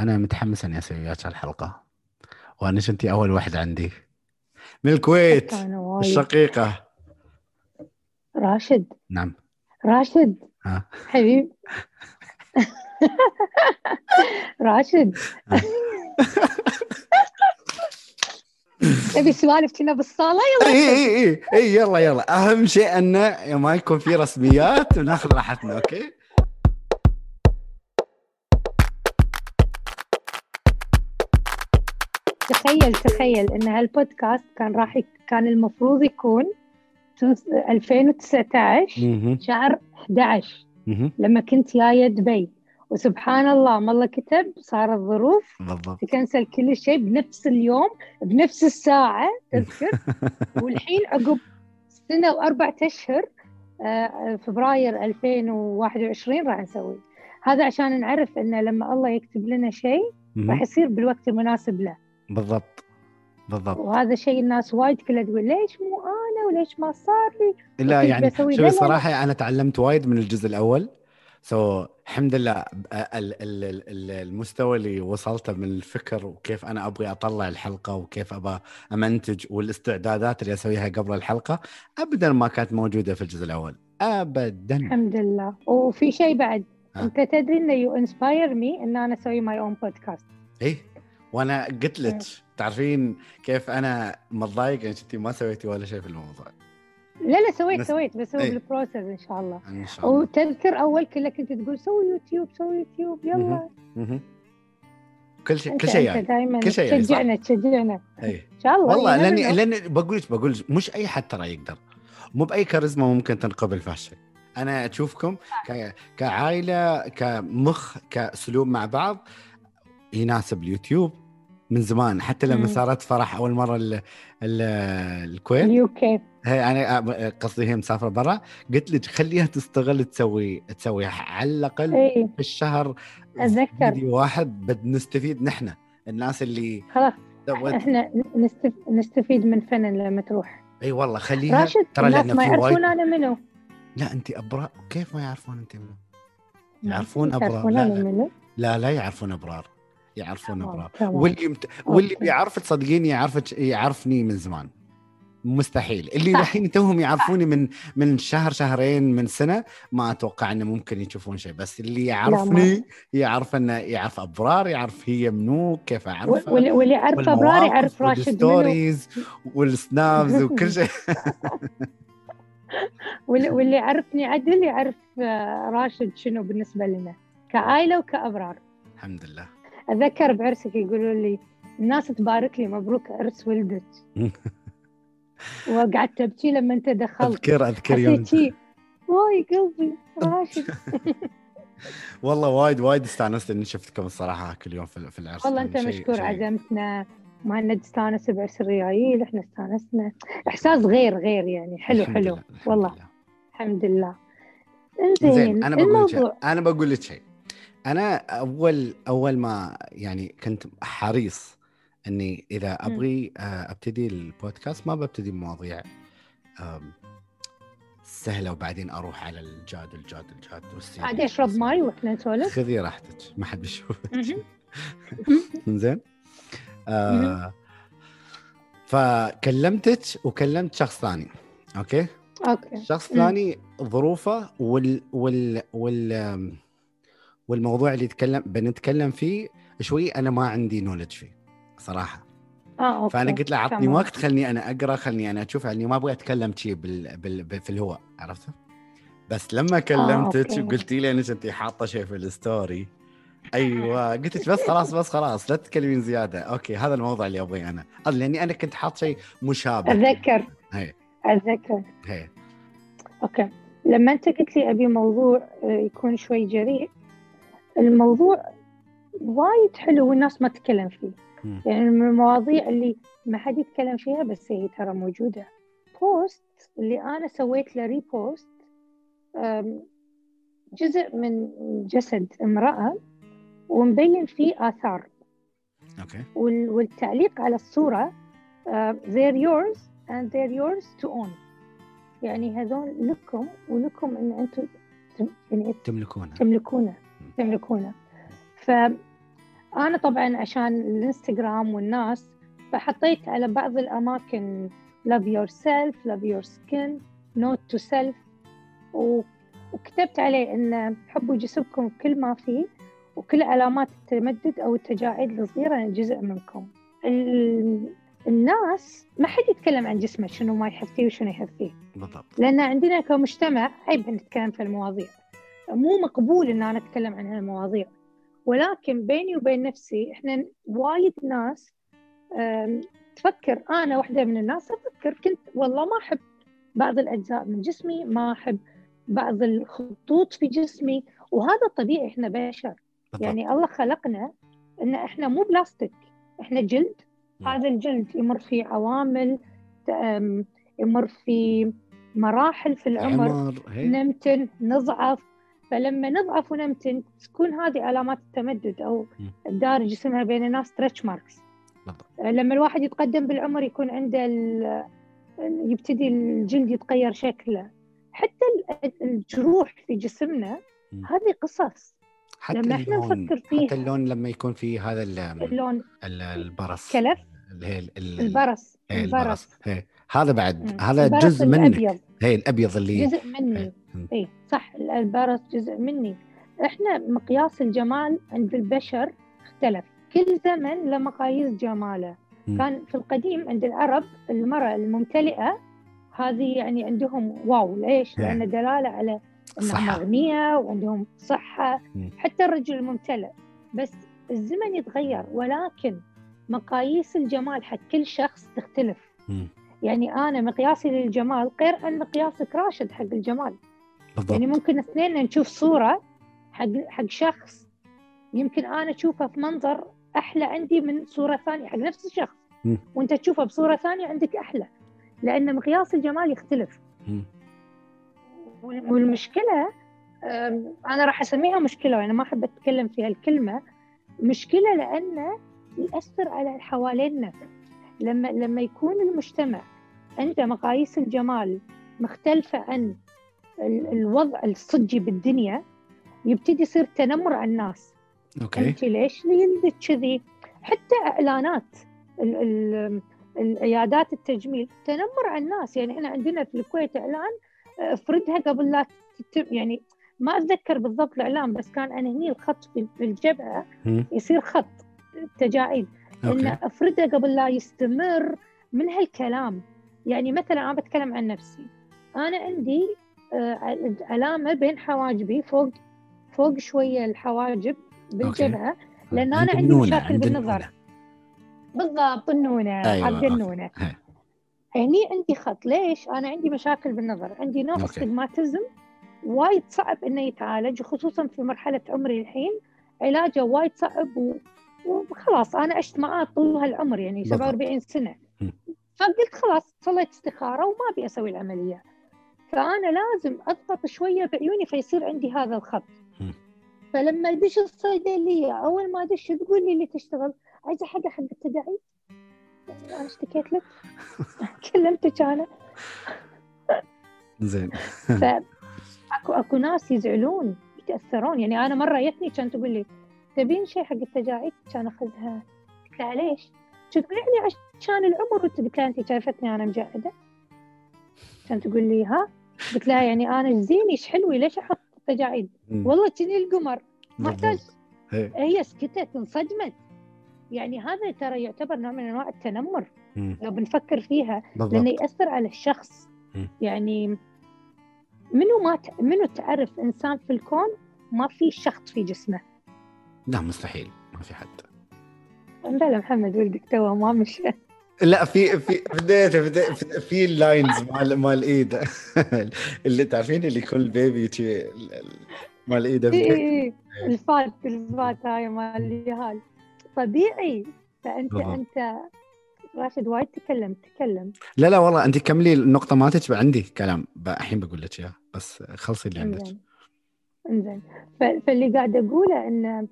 أنا متحمس أني أسوي وياك الحلقة وأنا انت أول واحدة عندي. من الكويت الشقيقة. راشد. نعم. راشد. ها. حبيب. راشد. تبي سوالف كنا بالصالة؟ اي يلا اي اي اي يلا يلا. أهم شيء أنه ما يكون في رسميات وناخذ راحتنا أوكي؟ تخيل تخيل إن هالبودكاست كان راح كان المفروض يكون تنس- 2019 مهم. شهر 11 مهم. لما كنت جاية دبي. وسبحان الله ما الله كتب صار الظروف. بالضبط. تكنسل كل شيء بنفس اليوم بنفس الساعة تذكر؟ والحين عقب سنة وأربعة أشهر آه، فبراير 2021 راح نسوي. هذا عشان نعرف أن لما الله يكتب لنا شيء راح. يصير بالوقت المناسب له. بالضبط. بالضبط. وهذا شيء الناس وايد كلها تقول ليش مو أنا وليش ما صار لي؟ لا يعني شوفي. صراحة أنا تعلمت وايد من الجزء الأول. سو الحمد لله ال- ال- ال- ال- المستوى اللي وصلته من الفكر وكيف أنا أبغي أطلع الحلقة وكيف أبغى أمنتج والاستعدادات اللي أسويها قبل الحلقة أبدا ما كانت موجودة في الجزء الأول. أبدا. الحمد لله. وفي شيء بعد. آه. أنت تدري أن you inspire me أن أنا أسوي my own podcast إيه. وأنا قلت لك تعرفين كيف أنا متضايق إنك أنت ما سويتي ولا شيء في الموضوع. لا لا سويت بس- سويت بسوي إيه. بال process إن شاء الله. إن شاء الله. وتذكر أول كله كنت تقول سوي يوتيوب سوي يوتيوب يلا. كل شيء انت كل شيء أنت يعني دائما كل شيء يعني،؟ تشجعنا تشجعنا. إيه. إن شاء الله والله لاني. لأني بقول لك بقول مش أي حد ترى يقدر. مو بأي كاريزما ممكن تنقبل في هالشيء أنا أشوفكم ك... كعائلة كمخ كاسلوب مع بعض. يناسب اليوتيوب من زمان حتى لما. صارت فرح أول مرة ال... ال... الكويت. اليو كي هي أنا قصدي هي مسافرة برا. قلت لك خليها تستغل تسوي تسوي على الأقل إي. في الشهر أتذكر. فيديو واحد بد نستفيد نحن الناس اللي خلاص تبغى إحنا نستف... نستفيد من فن لما تروح. إي والله خليها راشد ترى الناس لأن ما يعرفون أنا منو. لا أنت ابرار كيف ما يعرفون أنت منو؟ يعرفون أبرار. لا لا, لا لا يعرفون أبرار. يعرفون تمام. واللي مت... واللي أوكي. بيعرف تصدقيني يعرفك يعرفني من زمان. مستحيل. اللي. الحين توهم يعرفوني من من شهر شهرين من سنة ما أتوقع إنه ممكن يشوفون شيء. بس اللي يعرفني يعرف إنه يعرف أبرار يعرف هي منو كيف أعرفها واللي يعرف أبرار يعرف راشد منو. وال stories وال snaps وكل شيء. واللي, واللي يعرفني عدل يعرف آه، راشد شنو بالنسبة لنا كعائله وكأبرار. الحمد لله. اتذكر بعرسك يقولوا لي الناس تبارك لي مبروك عرس ولدك. وقعدت أبكي لما أنت دخلت. اذكر أذكر يوم واي قلبي راشد. والله وايد وايد استانست إني شفتكم الصراحة كل يوم في العرس. والله أنت يعني مشكور شيء- عزمتنا. مهند استانس بعرس الريايل إحنا استانسنا. إحساس غير غير يعني. حلو حلو. لله، والله. لله. الحمد لله. زين إنزين أنا بقول لك أنا بقول لك شيء أنا أول أول ما يعني كنت حريص إني إذا أبغي آه، أبتدي البودكاست ما ببتدي بمواضيع سهلة وبعدين أروح على الجاد الجاد الجاد وال serious عادي اشرب ماي وإحنا نسولف. خذي راحتك ما حد بيشوفك. زين آه فكلمتك وكلمت شخص ثاني أوكي؟ أوكي. شخص. ثاني ظروفه وال وال وال والموضوع اللي يتكلم بنتكلم فيه شوي أنا ما عندي knowledge فيه صراحة. آه أوكي. فأنا قلت له عطني تمام. وقت خلني أنا أقرأ خلني أنا أشوف يعني ما أبغى أتكلم شيء بال بال بال في الهواء عرفت؟ بس لما كلمتك okay. وقلتي لي إنك انت حاطة شيء في ال story أيوه قلت لك بس خلاص بس خلاص لا تتكلمين زيادة. okay هذا الموضوع اللي أبغيه أنا. لأني أنا كنت حاط شيء مشابه أتذكر. هي. أتذكر. هي. okay. لما أنت قلت لي أبي موضوع آه، يكون شوي جريء الموضوع وايد حلو والناس ما تتكلم فيه. مم. يعني من المواضيع اللي ما حد يتكلم فيها بس هي ترى موجودة. post اللي أنا سويت له repost جزء من جسد امرأة ومبين فيه آثار. okay. وال- والتعليق على الصورة they're yours and they're yours to own. يعني هذول لكم ولكم إن أنتم تم- يعني تملكونه تملكونه ف أنا طبعا عشان الإنستغرام والناس فحطيت على بعض الأماكن love yourself love your skin note to self وكتبت عليه إن حبوا جسمكم كل ما فيه وكل علامات التمدد أو التجاعيد الصغيرة جزء منكم. الناس ما حد يتكلم عن جسمه شنو ما يحب فيه وشنو يحب فيه. بالضبط. لأن عندنا كمجتمع عيب نتكلم في المواضيع. مو مقبول إن أنا أتكلم عن هالمواضيع. ولكن بيني وبين نفسي إحنا وايد ناس تفكر أنا واحدة من الناس أفكر كنت والله ما أحب بعض الأجزاء من جسمي ما أحب بعض الخطوط في جسمي وهذا طبيعي إحنا بشر. بالضبط. يعني الله خلقنا إن إحنا مو بلاستيك إحنا جلد. هذا الجلد يمر في عوامل يمر في مراحل في العمر. نمتن نضعف فلما نضعف ونمتن تكون هذه علامات التمدد أو الدارج اسمها بين الناس stretch marks لما الواحد يتقدم بالعمر يكون عنده يبتدي الجلد يتغير شكله. حتى الجروح في جسمنا هذه قصص. حتى لما إحنا نفكر فيها. حتى اللون لما يكون في هذا اللون. البرص. كلف. البرص. البرص. هذا بعد. هذا جزء منك. هي الأبيض اللي جزء مني. اي صح البرص جزء مني. إحنا مقياس الجمال عند البشر اختلف. كل زمن له مقاييس جماله. كان في القديم عند العرب المرأة الممتلئة هذه يعني عندهم واو. ليش؟ لأن دلالة على انهم اغنياء وعندهم صحة. حتى الرجل الممتلئ. بس الزمن يتغير ولكن مقاييس الجمال حق كل شخص تختلف. يعني أنا مقياسي للجمال غير عن مقياسك راشد حق الجمال. بالضبط. يعني ممكن اثنين نشوف صورة حق حق شخص يمكن أنا أشوفه في منظر أحلى عندي من صورة ثانية حق نفس الشخص م. وأنت تشوفه بصورة ثانية عندك أحلى لأن مقياس الجمال يختلف م. والمشكلة أنا راح أسميها مشكلة وأنا ما أحب أتكلم في هالكلمه مشكلة لأنه يأثر على اللي حوالينا لما لما يكون المجتمع عنده مقاييس الجمال مختلفة عن الوضع الصجي بالدنيا يبتدي يصير تنمر على الناس. أوكي. انت ليش؟ يلدك كذي حتى إعلانات ال ال العيادات التجميل تنمر على الناس. يعني إحنا عندنا في الكويت إعلان افردها قبل لا تتم يعني ما أتذكر بالضبط الاعلام بس كان أنا هني الخط في الجبهة يصير خط تجاعيد. إن افردها قبل لا يستمر من هالكلام. يعني مثلا أنا بتكلم عن نفسي. أنا عندي آه، علامة بين حواجبي فوق فوق شوية الحواجب بالجبهة لأن أنا عندي مشاكل بالنظر. بالضبط النونة أيوة. حق النونة. هني عندي خط. ليش؟ أنا عندي مشاكل بالنظر. عندي نوع استجماتيزم وايد صعب إنه يتعالج خصوصا في مرحلة عمري الحين. علاجه وايد صعب و... وخلاص أنا عشت معاه طول هالعمر يعني 47 سنة. فقلت خلاص صليت استخارة وما أبي أسوي العملية. فأنا لازم أضغط شوية بعيوني فيصير عندي هذا الخط فلما ادش الصيدلية أول ما ادش تقول لي اللي تشتغل عايزة حاجة حق التداعي أنا اشتكيت لك. كلمتك أنا. زين. اكو أكو ناس يزعلون يتأثرون. يعني أنا مرة جتني كانت تقول لي تبين شيء حق التجاعيد كان أخذها. قلت لها ليش؟ تقول يعني عشان العمر. قلت لها أنت شايفتني أنا مجعدة؟ كانت تقول لي ها؟ قلت لها يعني أنا زيني إيش حلوي ليش أحط تجاعيد؟ والله كني القمر. ما احتاج هي. سكتت انصدمت. يعني هذا ترى يعتبر نوع من أنواع التنمر. م. لو بنفكر فيها بالضبط. لأنه يأثر على الشخص. م. يعني منو ما ت... منو تعرف إنسان في الكون ما في شخط في جسمه؟ لا مستحيل. ما في حد. بلا محمد ولدك تو ما مشى لا في في بديت في ال lines مال مال الإيد. اللي تعرفين اللي كل بيبي مال الإيد. اي الفات الفات هاي مال اليهال طبيعي. فأنت بالضبط. أنت راشد وايد تكلم تكلم. لا لا والله أنت كملي النقطة مالتك عندي كلام. الحين بقول لك اياه بس خلصي اللي عندك. إنزين. فاللي قاعد أقوله إن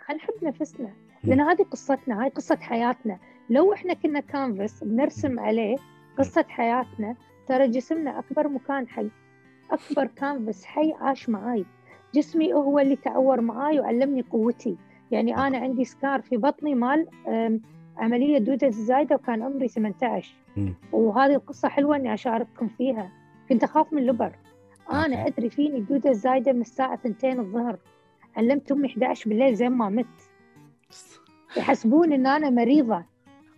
خلينا نحب نفسنا. لأن هذه قصتنا هاي قصة حياتنا. لو إحنا كنا كانفاس بنرسم عليه قصة حياتنا ترى جسمنا أكبر مكان حي أكبر كانفاس حي عاش معاي. جسمي هو اللي تعور معاي وعلمني قوتي. يعني أنا عندي scar في بطني مال أم، عملية دودة الزايدة وكان عمري 18 مم. وهذه القصة حلوة إني اشارككم فيها. كنت أخاف من الإبر أنا okay. أدري فيني الدوده الزايدة من الساعة 2 الظهر. علمت امي 11 بالليل زين ما مت. يحسبون إن أنا مريضة.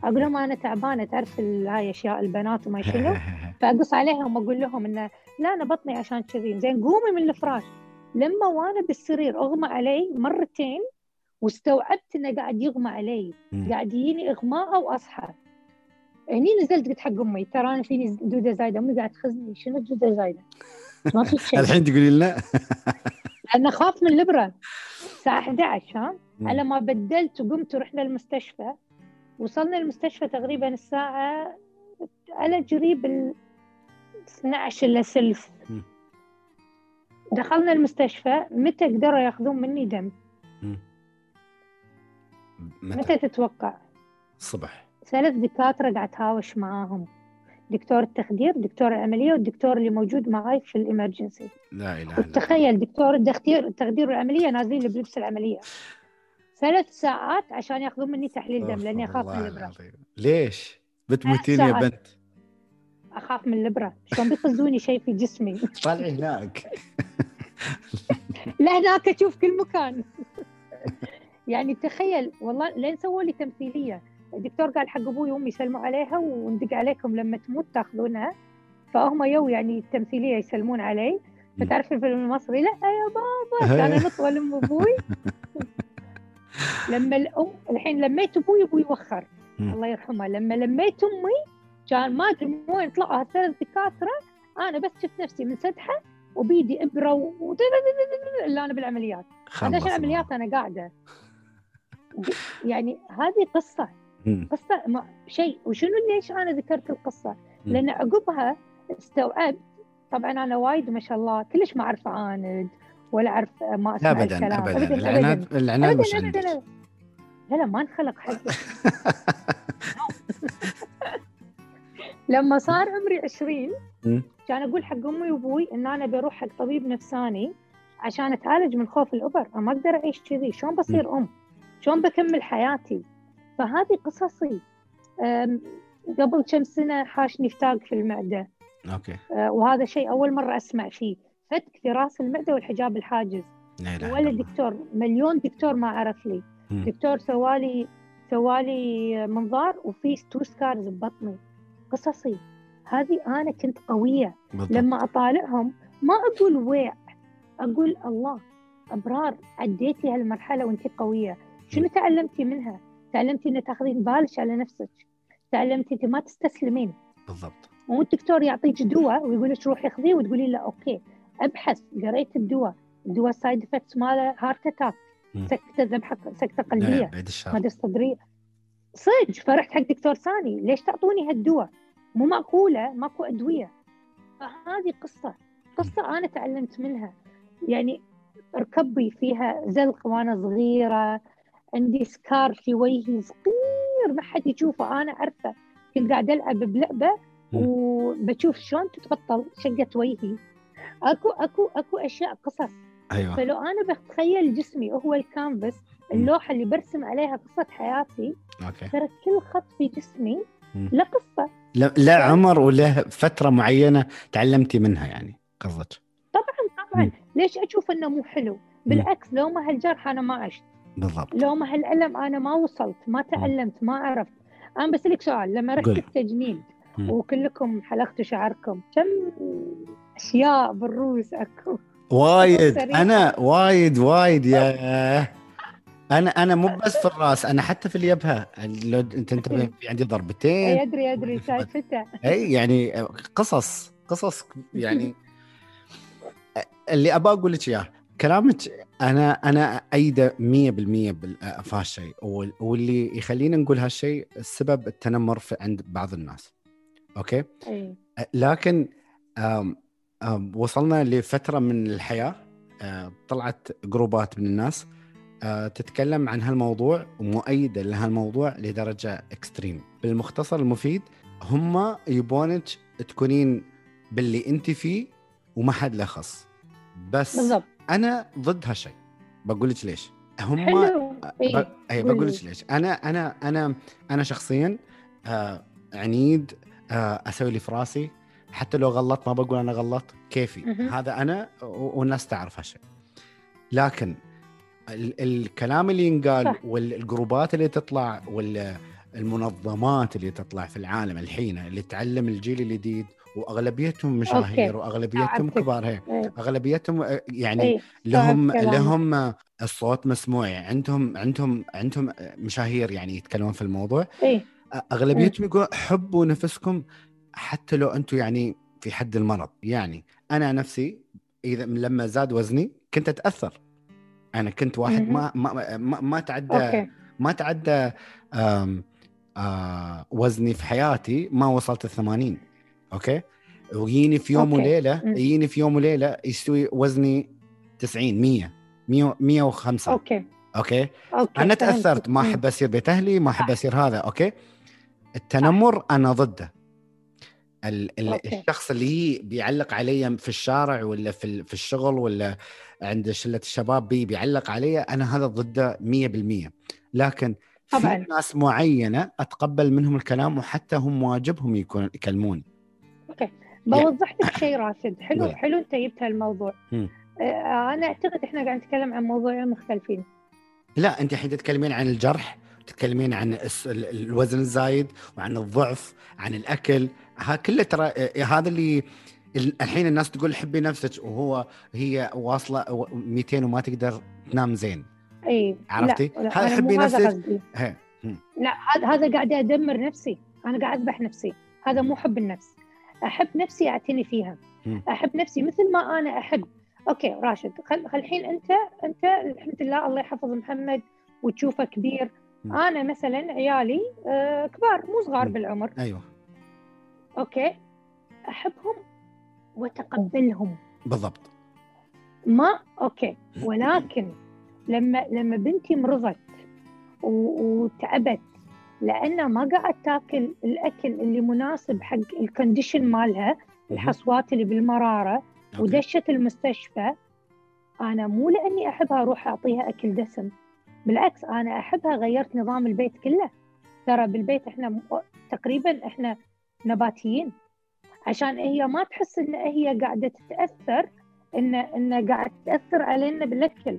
أقول لهم أنا تعبانة تعرف هاي أشياء البنات وما شنو؟ فأقص عليهم وأقول لهم انه لا أنا بطني عشان كذي. زين قومي من الفراش. لما وأنا بالسرير أغمى علي مرتين واستوعبت إنه قاعد يغمى علي. قاعد يجيني إغماء وأصحى. هني نزلت قلت حق أمي ترى أنا فيني دوده زايدة؟ أمي قاعد تخزني شنو الدوده زايدة؟ ما في شيء. الحين تقولي لنا؟ أنا خاف من الإبرة. الساعة 11 ها. على ما بدلت وقمت ورحنا المستشفى وصلنا المستشفى تقريبا الساعة على قريب ال 12 الا سلف. دخلنا المستشفى متى قدروا ياخذون مني دم؟ متى؟ متى تتوقع؟ الصبح ثلاث دكاترة قاعد أتهاوش معاهم. دكتور التخدير دكتور العملية والدكتور اللي موجود معاي في الإمرجنسي. لا إله إلا الله. وتخيل دكتور التخدير التخدير والعملية نازلين لي بلبس العملية. ثلاث ساعات عشان ياخذون مني تحليل دم لأني أخاف من العظيم. ليش؟ بتموتين يا. بنت. أخاف من الإبرة. شلون بيقزوني شيء في جسمي؟ طالعي هناك. لا هناك أشوف كل مكان. يعني تخيل والله لين سووا لي تمثيلية. الدكتور قال حق أبوي وأمي سلموا عليها وندق عليكم لما تموت تاخذونها. فهم يو يعني التمثيلية يسلمون علي. فتعرف الفيلم المصري؟ لا يا بابا كان انط والم أبوي. لما الأم الحين لميت أبوي أبوي وخر. الله يرحمه. لما لميت أمي كان ما أدري من وين طلعوا هالثلاث دكاترة أنا بس شفت نفسي من سدحة وبيدي إبرة و اللي أنا بالعمليات. عشان عمليات أنا قاعدة. يعني هذه قصة. قصة ما شيء. وشنو ليش أنا ذكرت القصة؟ لأن عقبها استوعبت. طبعا أنا وايد ما شاء الله كلش ما أعرف اعاند ولا أعرف ما اسمع ابدا الكلام. ابدا. العناد العناد أبداً. مش أبداً عندك. أبداً. لا لا ما انخلق حقه لما صار عمري 20 مم. كان أقول حق أمي وأبوي إن أنا بروح حق طبيب نفساني عشان أتعالج من خوف الأبر. ما أقدر أعيش كذي. شلون بصير أم؟ شلون بكمل حياتي؟ فهذه قصصي. قبل كم سنة حاشني فتاق في المعدة. okay. أه، وهذا شيء أول مرة أسمع فيه. فتق في راس المعده والحجاب الحاجز. لا ولا الله. دكتور مليون دكتور ما عرف لي. مم. دكتور سوالي سوالي منظار وفي two scars ببطني. قصصي. هذه أنا كنت قوية. بالضبط. لما أطالعهم ما أقول ويع أقول الله أبرار عديتي هالمرحلة وأنت قوية. شنو تعلمتي منها؟ تعلمتي ان تاخذين بالك على نفسك. تعلمتي أنت ما تستسلمين. بالضبط. مو الدكتور يعطيك دواء ويقول لك روحي خذيه وتقولي له okay. أبحث قريت الدواء. الدواء ال side effects ماله heart attack. سكتة ذبحة سكتة لا قلبية ما أدري صدرية. صدق فرحت حق دكتور ثاني. ليش تعطوني هالدواء؟ مو معقولة ماكو أدوية. فهذه قصة. قصة أنا تعلمت منها. يعني ركبتي فيها زلق وأنا صغيرة عندي scar في وجهي صغير ما حد يشوفه. أنا عارفة كنت قاعدة ألعب بلعبة مم. وبشوف شلون تتبطل شقت وجهي. اكو اكو اكو اشياء قصص. أيوه. فلو أنا بتخيل جسمي هو الكانفاس اللوحة اللي برسم عليها قصة حياتي okay. ترى كل خط في جسمي. له قصة. لا, له عمر وله فترة معينة تعلمتي منها يعني قصدك. طبعا طبعا. مم. ليش أشوف إنه مو حلو؟ بالعكس لو ما هالجرح أنا ما عشت. بالضبط. لو ما هالألم أنا ما وصلت ما تعلمت ما عرفت. أنا بسألك سؤال لما رحت. التجنيد. وكلكم حلقتوا شعركم كم أشياء بالروس أكو. وايد. أنا وايد وايد يا. أنا أنا مو بس في الرأس أنا حتى في اليبهه لو أنت انتبه في عندي ضربتين. أدري أدري. سالفته أي يعني قصص قصص يعني. اللي ابى أقول لك اياه كلامك أنا أنا أأيده 100% بال- في هالشيء وال- واللي يخلينا نقول هالشيء السبب التنمر في عند بعض الناس. okay؟ أي. لكن وصلنا لفترة من الحياة آه، طلعت groupات من الناس آه، تتكلم عن هالموضوع ومؤيدة لهالموضوع لدرجة extreme بالمختصر المفيد هم يبونك تكونين باللي انت فيه وما حد له خص. بس بالضبط. أنا ضد هالشيء بقول لك ليش؟ هم حلو. إيه. ب- أي بقول لك ليش؟ أنا أنا أنا أنا شخصيا آه عنيد آه أسوي اللي في راسي حتى لو غلطت ما بقول أنا غلط كيفي مهم. هذا أنا والناس تعرف هالشيء لكن ال- الكلام اللي ينقال. والجروبات اللي تطلع والمنظمات اللي تطلع في العالم الحين اللي تعلم الجيل الجديد وأغلبيتهم مشاهير أوكي. وأغلبيتهم. كبار هي إيه. أغلبيتهم آه، يعني إيه. لهم. لهم الصوت مسموع يعني عندهم عندهم عندهم مشاهير يعني يتكلمون في الموضوع إيه أغلبيتهم يقول حبوا نفسكم حتى لو أنتم يعني في حد المرض. يعني أنا نفسي إذا لما زاد وزني كنت أتأثر. أنا كنت واحد ما ما ما, ما تعدى okay. ما تعدى آم آه وزني في حياتي ما وصلت ال 80 okay؟ ويجيني في يوم okay. وليلة. يجيني في يوم وليلة يستوي وزني 90 100 100 105 okay. okay؟ okay أنا. تأثرت. ما. أحب أسير بيت أهلي ما أحب أسير هذا. okay؟ التنمر أنا ضده. ال. الشخص اللي بيعلق علي في الشارع ولا في ال- في الشغل ولا عند شلة الشباب بي بيعلق علي أنا هذا ضده 100% لكن في طبعاً. ناس معينة أتقبل منهم الكلام وحتى هم واجبهم يكون يكلموني بوضح لك شيء راشد حلو قولي. حلو أنت جبت هالموضوع. آه، أنا أعتقد إحنا قاعد نتكلم عن موضوعين مختلفين لا أنت الحين تتكلمين عن الجرح تتكلمين عن الوزن الزايد وعن الضعف عن الأكل ها كله ترى آه، هذا اللي ال- الحين الناس تقول حبي نفسك وهو هي واصلة و- 200 وما تقدر تنام زين. إي عرفتي؟ لا, لا هذا حبي نفسك. لا هذا هذا قاعد أدمر نفسي. أنا قاعد أذبح نفسي. هذا مو حب النفس. أحب نفسي أعتني فيها. أحب نفسي مثل ما أنا أحب. أوكي راشد خل الحين انت أنت الحمد لله الله يحفظ محمد وتشوفه كبير. أنا مثلا عيالي آه كبار مو صغار. بالعمر. أيوه. okay. أحبهم وأتقبلهم. بالضبط. ما؟ okay. ولكن لما لما بنتي مرضت وتعبت لأن ما قاعد تأكل الأكل اللي مناسب حق ال condition مالها الحصوات اللي بالمرارة okay. ودشت المستشفى أنا مو لأني أحبها أروح أعطيها أكل دسم. بالعكس أنا أحبها غيرت نظام البيت كله. ترى بالبيت إحنا تقريبا إحنا نباتيين. عشان هي ما تحس إن هي قاعدة تتأثر ان إن قاعد تأثر علينا بالأكل.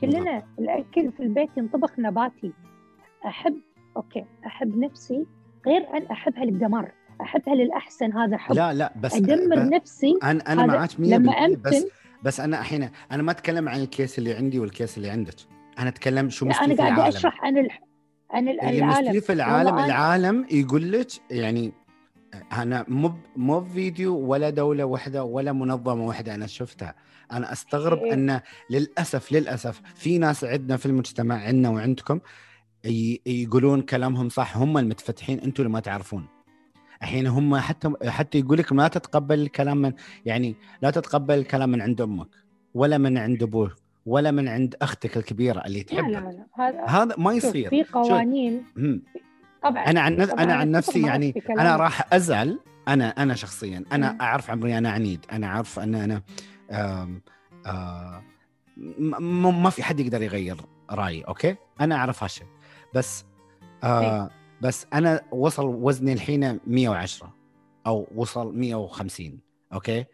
كلنا الأكل في البيت ينطبخ نباتي. احب okay أحب نفسي غير أن أحبها للدمار. أحبها للأحسن هذا حب. لا لا بس أدمر ب- نفسي. أنا أنا معك 100% لما بس بس أنا الحين أنا ما أتكلم عن ال case اللي عندي وال case اللي عندك. أنا أتكلم شو لا، مستوي أنا العالم. أشرح عن. عن ال- اللي العالم. في العالم العالم يقول لك يعني أنا مو مو فيديو ولا دولة واحدة ولا منظمة واحدة أنا شفتها. أنا أستغرب إيه. أن للأسف للأسف في ناس عندنا في المجتمع عندنا وعندكم يقولون كلامهم صح هم المتفتحين أنتم اللي ما تعرفون. الحين هم حتى حتى يقول لك ما تتقبل الكلام من يعني لا تتقبل الكلام من عند أمك ولا من عند أبوك ولا من عند أختك الكبيرة اللي لا تحبك. لا لا هذا هذا ما يصير. في قوانين. طبعا أنا عن نف... طبعاً أنا عن نفسي يعني أنا. راح أزعل أنا أنا شخصيا أنا مم. أعرف عمري أنا عنيد أنا عارف أن أنا آم آم ما في حد يقدر يغير رأيي أوكي أنا أعرف هالشيء بس آه إيه. بس أنا وصل وزني الحين 110 أو وصل 150 okay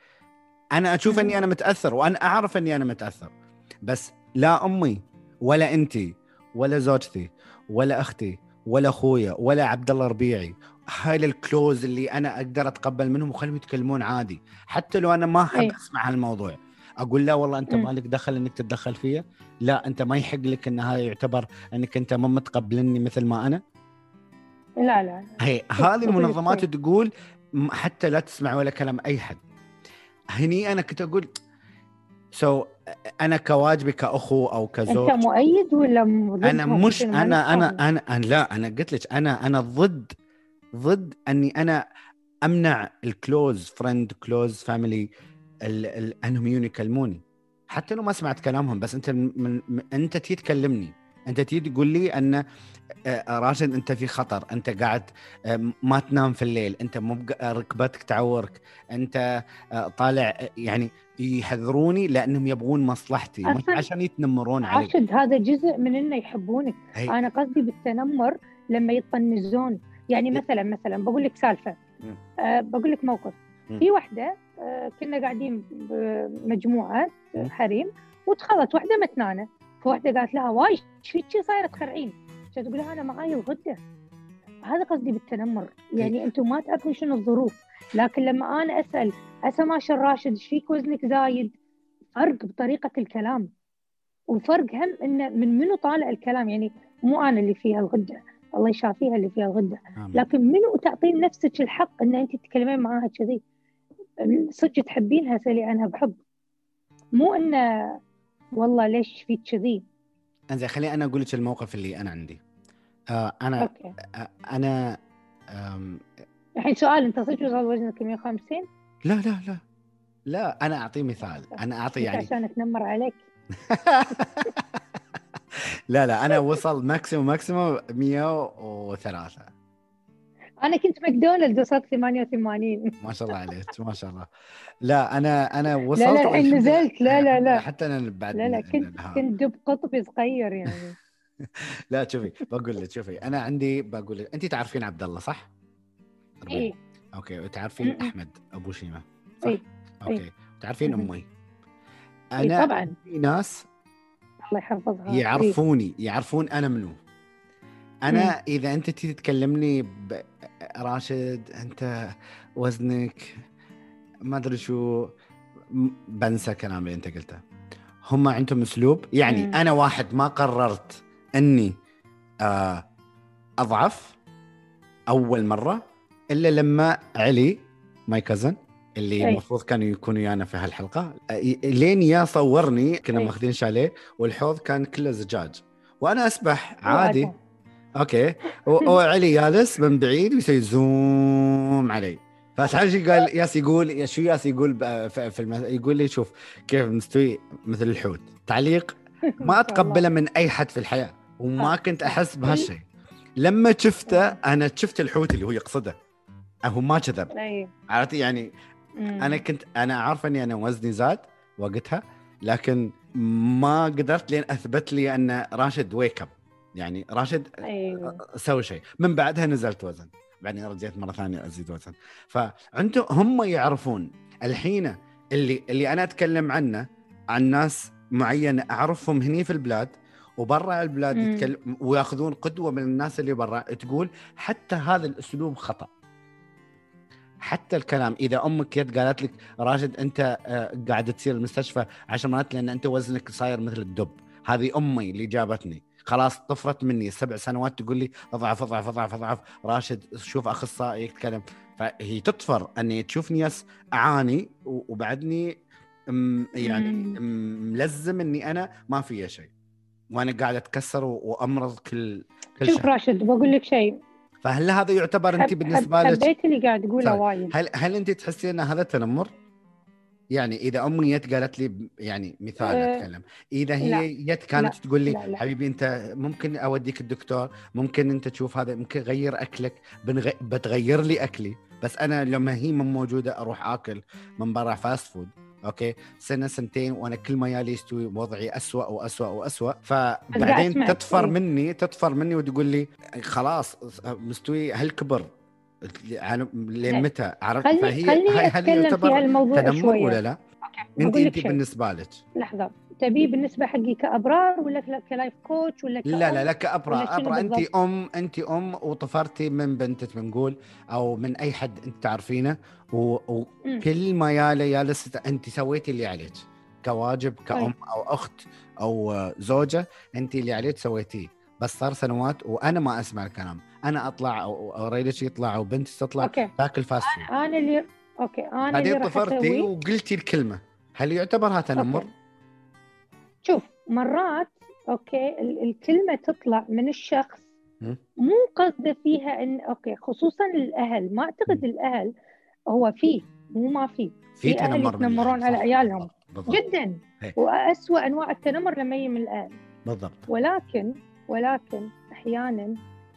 أنا أشوف. إني أنا متأثر وأنا أعرف إني أنا متأثر بس لا أمي ولا أنتي ولا زوجتي ولا أختي ولا أخويا ولا عبد الله ربيعي. هاي ال close اللي أنا أقدر أتقبل منهم وخليهم يتكلمون عادي. حتى لو أنا ما أحب إيه. أسمع هالموضوع. أقول لا والله أنت مم. مالك دخل إنك تتدخل فيا. لا أنت ما يحق لك إن هذا يعتبر إنك أنت ما متقبلني مثل ما أنا. لا لا هي هذه لك المنظمات. تقول حتى لا تسمع ولا كلام أي حد. هني أنا كنت أقول so أنا كواجبي كأخو أو كزوج أنت مؤيد ولا؟ أنا مش عشان ما أنا أنا. أنا لا أنا قلت لك أنا أنا ضد ضد أني أنا أمنع ال close friend close family أنهم يكلموني حتى لو ما سمعت كلامهم بس أنت من من أنت تيجي تكلمني أنت تيجي تقول لي أن آه، راشد أنت في خطر. أنت قاعد آه، ما تنام في الليل. أنت مو ركبتك تعورك. أنت آه، طالع آه، يعني يحذروني لأنهم يبغون مصلحتي. عشان يتنمرون علي. راشد هذا جزء من إنه يحبونك. هي. أنا قصدي بالتنمر لما يطنزون. يعني. مثلا مثلا بقول لك سالفة. أه بقول لك موقف. في واحدة أه كنا قاعدين بمجموعه. حريم وتخلت واحدة متنانة. فواحده قالت لها واي إيش فيك شي صايره تخرعين تقول لها أنا معاي الغده هذا قصدي بالتنمر. يعني أنتم ما تعرفون شنو الظروف. لكن لما أنا أسأل هسه ماشي الراشد إيش فيك وزنك زايد؟ فرق بطريقة الكلام. وفرق هم انه من منو طالع الكلام. يعني مو أنا اللي فيها الغدة. الله يشافيها اللي فيها الغدة. آمين. لكن منو تعطين نفسك الحق إن أنت تتكلمين معاها كذي؟ صدق تحبينها سالي عنها بحب. مو انه والله ليش فيك كذي؟ انزين خليني أنا أقول لك الموقف اللي أنا عندي. آه أنا okay. آه أنا الحين سؤال أنت صدق وصل وزنك 150 لا لا لا لا أنا اعطي مثال. أنا أعطي يعني عشان أتنمر عليك؟ لا لا أنا وصل maximum maximum 103 أنا كنت ماكدونالدز وصلت 88 ما شاء الله عليك ما شاء الله لا أنا أنا وصلت لا لا الحين. نزلت لا لا لا حتى أنا بعد لا لا كنت. كنت دب قطبي صغير يعني لا شوفي بقول لك شوفي أنا عندي بقول لك انت تعرفين عبد الله صح؟ إيه okay وتعرفين. أحمد أبو شيمه صح؟ إيه. okay تعرفين م-م. أمي إيه أنا طبعا في ناس الله يحفظها إيه. يعرفوني يعرفون أنا منو أنا إذا أنت تيجي تكلمني ب... راشد أنت وزنك ما أدري شو بنسى كلام اللي أنت قلته هم عندهم أسلوب يعني مم. أنا واحد ما قررت إني آه أضعف أول مرة إلا لما علي ماي كازن اللي أي. المفروض كانوا يكونوا ويانا في هالحلقة لين يا صورني كنا. ماخذين شاليه والحوض كان كله زجاج وأنا أسبح عادي. okay. و- وعلي جالس من بعيد ويسوي zoom علي. فتعرف قال ياس يقول يا شو ياس يقول في في الم... يقول لي شوف كيف مستوي مثل الحوت. تعليق ما. أتقبله من أي حد في الحياة وما آه. كنت أحس بهالشيء لما شفته أنا شفت الحوت اللي هو يقصده. هو ما كذب. عرفتي يعني. أنا كنت أنا عارفه إني أنا وزني زاد وقتها لكن ما قدرت لين أثبت لي أن راشد wake up يعني راشد أيوه. سوي شيء. من بعدها نزلت وزن. بعدين رجعت مرة ثانية أزيد وزن. فأنتم هم يعرفون الحين اللي اللي أنا أتكلم عنه عن ناس معينة أعرفهم هني في البلاد وبرا البلاد مم. يتكلم ويأخذون قدوة من الناس اللي برا تقول حتى هذا الأسلوب خطأ. حتى الكلام إذا أمك جت قالت لك راشد أنت قاعد تصير المستشفى عشر مرات لأن أنت وزنك صاير مثل الدب. هذه أمي اللي جابتني. خلاص طفرت مني سبع سنوات تقول لي أضعف أضعف أضعف أضعف. راشد شوف أخصائي يتكلم. فهي تطفر أني تشوفني يس أعاني وبعدني يعني ملزم أني أنا ما في شيء. وأنا قاعد أتكسر وأمرض كل كل شوف شهر راشد بقول لك شيء. فهل هذا يعتبر أنت بالنسبة لك حبيت اللي قاعد تقوله طيب. وايد. هل هل أنت تحسين إن هذا تنمر؟ يعني إذا أمي جت قالت لي يعني مثال أه، أتكلم. إذا لا، هي جت كانت لا، تقول لي لا، لا. حبيبي أنت ممكن أوديك الدكتور ممكن أنت تشوف هذا ممكن غير أكلك بنغ... بتغير لي أكلي. بس أنا لما هي من موجودة أروح آكل من برا fast food Okay؟ سنة سنتين وأنا كل ما يالي يستوي وضعي اسوء واسوء واسوء فبعدين تطفر إيه. مني تطفر مني وتقول لي خلاص مستوي هل كبر لين لا. متى عرفت؟ فهي خلني هاي- هل يعتبر تنمر شوية. ولا لا؟ أنت لك انت شيء. بالنسبة لك. لحظة. تبيه بالنسبة حقي كأبرار ولا ك life coach ولا لا لا؟ لا شنو أبرا أنت؟ أم أنت أم وطفرتي من بنتك بنقول أو من أي حد أنت تعرفينه. وكل ما ياله يالس أنت سويتي اللي عليك. كواجب كأم أو أخت أو زوجة أنت اللي عليك سويتيه. بس صار سنوات وأنا ما أسمع الكلام. أنا أطلع أو أو ريدش يطلع أو بنتي تطلع okay تاكل fast food أنا اللي okay أنا اللي راح طفرتي وقلتي الكلمة هل يعتبرها تنمر؟ okay. شوف مرات okay ال- الكلمة تطلع من الشخص. مو قصده فيها ان أوكي خصوصا الأهل ما أعتقد الأهل هو فيه مو ما فيه في تنمر يتنمرون على. عيالهم. بالضبط جدا إيه. وأسوأ أنواع التنمر لما يجي من الأهل بالضبط ولكن ولكن أحيانا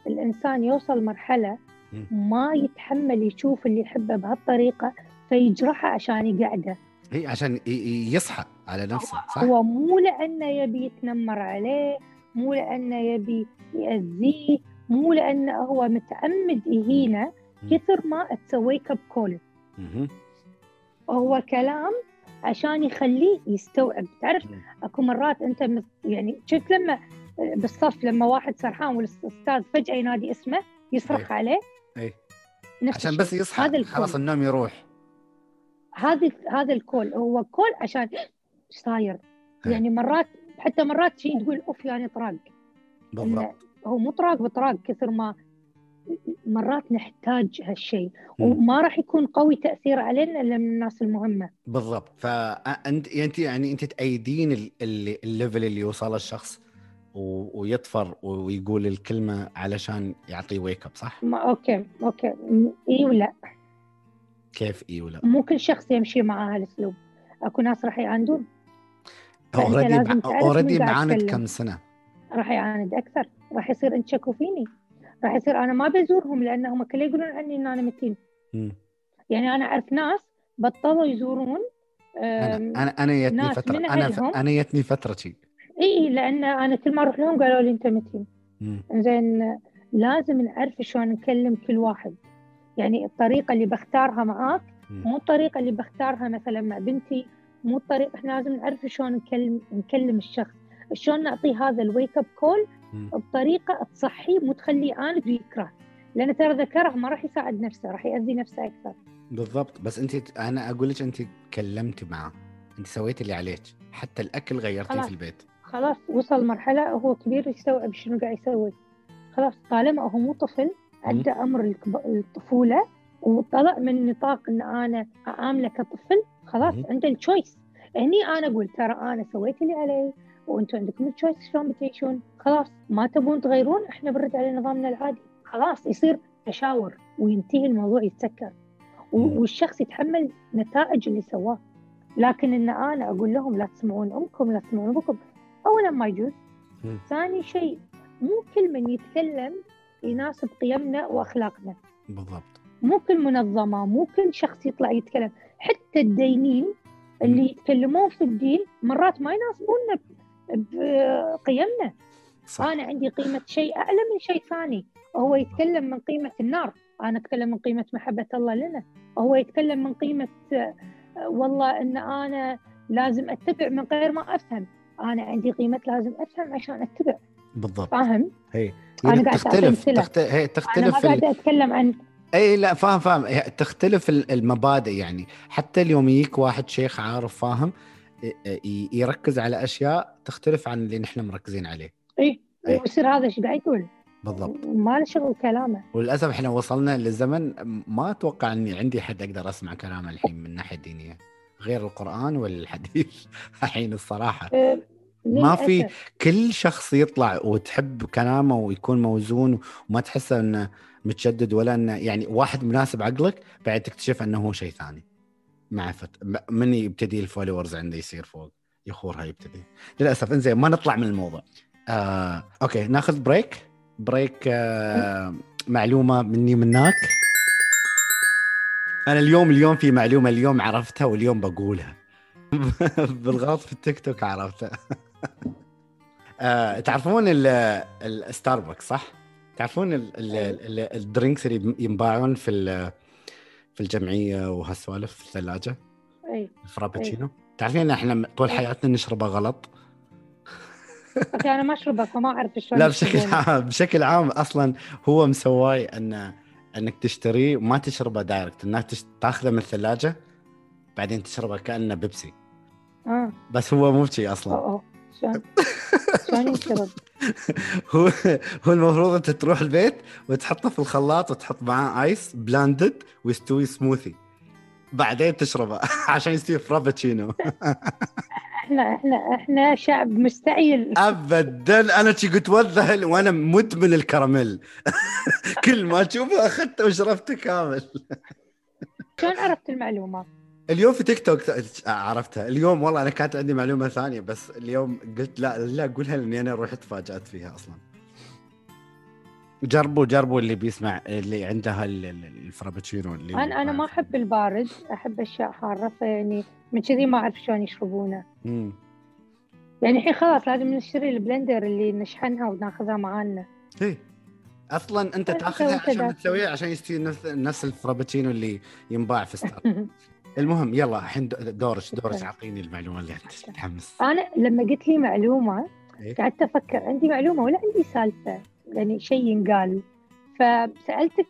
الإنسان يوصل مرحلة ما يتحمل يشوف اللي يحبه بهالطريقة فيجرحه عشان يقعده. هي عشان يصحى على نفسه صح؟ هو مو لأنه يبي يتنمر عليه مو لأنه يبي يأذيه مو لأنه هو متعمد يهينه كثر ما تسوي كب كول هو كلام عشان يخليه يستوعب. تعرف أكو مرات أنت يعني شفت لما بالصف لما واحد سرحان والأستاذ فجأة ينادي اسمه يصرخ أي. عليه. اي عشان بس يصحى. هذا خلاص النوم يروح. هذا هذا الكول. هو كول عشان إيش صاير؟ يعني مرات حتى مرات شيء تقول أوف يعني طراق. بالضبط. هو مو طراق بطراق كثر ما مرات نحتاج هالشيء. وما راح يكون قوي تأثير علينا إلا من الناس المهمة. بالضبط. فانت انت يعني أنت تأيدين ال level اللي يوصل الشخص. ويطفر ويقول الكلمة علشان يعطي wake up صح؟ ما okay okay. إي ولا؟ كيف إي ولا؟ مو كل شخص يمشي مع هالاسلوب أكو ناس راح يعاندون. already already معاند كم سنة. راح يعاند أكثر. راح يصير انت شكو فيني. راح يصير أنا ما بزورهم لأنهم كل يقولون عني إن أنا متين. يعني أنا أعرف ناس بطلوا يزورون أنا أنا أنا يتني فترة. أنا ف... أنا يتني فتره شي إي لأن أنا كل ما أروح لهم قالوا لي أنت متين زين لازم نعرف شلون نكلم كل واحد. يعني الطريقة اللي بختارها معاك مو الطريقة اللي بختارها مثلا مع بنتي. مو الطريقة إحنا لازم نعرف شلون نكلم نكلم الشخص. شلون نعطيه هذا ال wake up call بطريقة تصحيه مو تخليه عاند ويكره لأن ترى اذا كره ما راح يساعد نفسه راح يأذي نفسه أكثر. بالضبط. بس أنت أنا أقول لك أنت كلمتي معه. أنت سويتي اللي عليك. حتى الأكل غيرتيه في البيت. خلاص وصل مرحلة هو كبير يستوعب شنو قاعد يسوي. خلاص طالما هو مو طفل عدى عمر الطفولة وطلع من نطاق إن أنا أعامله كطفل خلاص عنده ال choice هني أنا أقول ترى أنا سويت اللي علي وأنتم عندكم ال choice شلون بتعيشون؟ خلاص ما تبون تغيرون إحنا بنرد على نظامنا العادي. خلاص يصير تشاور وينتهي الموضوع يتسكر. والشخص يتحمل نتائج اللي سواه. لكن إن أنا أقول لهم لا تسمعون أمكم لا تسمعون أبوكم. اولا ما يجوز ثاني شيء مو كل من يتكلم يناسب قيمنا وأخلاقنا. بالضبط. مو كل منظمة مو كل شخص يطلع يتكلم. حتى الدينين اللي يتكلمون في الدين مرات ما يناسبوننا بقيمنا. صح. أنا عندي قيمة شيء أعلى من شيء ثاني. هو يتكلم من قيمة النار. أنا أتكلم من قيمة محبة الله لنا. هو يتكلم من قيمة والله إن أنا لازم أتبع من غير ما أفهم. أنا عندي قيمة لازم أفهم عشان أتبع. بالضبط. فاهم؟ هي أنا قاعد تختلف تخت... هي تختلف أنا قاعدة أتكلم عن أي لا فاهم فاهم. تختلف المبادئ يعني. حتى اليوم يجيك واحد شيخ عارف فاهم يركز على أشياء تختلف عن اللي نحن مركزين عليه. اي ويصير هذا إيش قاعد يقول؟ بالضبط. ما له شغل كلامه. وللأسف إحنا وصلنا لزمن ما أتوقع إني عندي حد أقدر أسمع كلامه الحين من ناحية دينية. غير القرآن والحديث الحين الصراحة. أه ما في كل شخص يطلع وتحب كلامه ويكون موزون وما تحسه إنه متشدد ولا إنه يعني واحد مناسب عقلك بعد تكتشف إنه هو شيء ثاني. مع فت... من يبتدي الفولورز عنده يصير فوق؟ يخورها يبتدي. للأسف إنزين ما نطلع من الموضوع. آه، okay ناخذ break break آه، معلومة مني ومنك أنا اليوم اليوم في معلومة اليوم عرفتها واليوم بقولها. بالغلط في التيك توك عرفتها. آه، تعرفون الستاربكس صح؟ تعرفون ال drinks اللي ينباعون في في الجمعية وهالسوالف في الثلاجة؟ اي الفرابتشينو؟ تعرفين إن إحنا طول حياتنا نشربه غلط؟ okay أنا ما أشربه فما أعرف شلون لا بشكل عام بشكل عام أصلا هو مسواي إن انك تشتريه وما تشربه direct انك تاخذه من الثلاجة بعدين تشربه كأنه بيبسي. آه. بس هو مو بشي أصلا. أوه شلون؟ شلون يشرب؟ هو هو المفروض أنت تروح البيت وتحطه في الخلاط وتحط معاه ice blended ويستوي سموثي بعدين تشربه عشان يستوي فرابتشينو إحنا إحنا إحنا شعب مستعجل ابدا. أنا شي قلت وذهل وأنا مدمن الكراميل. كل ما أشوفه أخذته وشربته كامل. شلون عرفت المعلومة؟ اليوم في تيك توك عرفتها. اليوم والله أنا كانت عندي معلومة ثانية بس اليوم قلت لا لا أقولها لأني أنا رحت تفاجأت فيها أصلا. جربوا جربوا اللي بيسمع اللي عندها ال- ال- الفرابتشينو اللي أنا أنا ما أحب البارد أحب أشياء حارة فيعني من كذي ما أعرف شلون يشربونه. مم. يعني الحين خلاص لازم نشتري ال blender اللي نشحنها وناخذها معانا. إيه. أصلا أنت تأخذها عشان. تسويها عشان يستوي نفس نفس الفرابتشينو اللي ينباع في ستار المهم يلا الحين دورك دورك. أعطيني المعلومة اللي أنت متحمس أنا لما قلت لي معلومة إيه؟ قعدت أفكر عندي معلومة ولا عندي سالفة؟ يعني شيء ينقال. فسألتك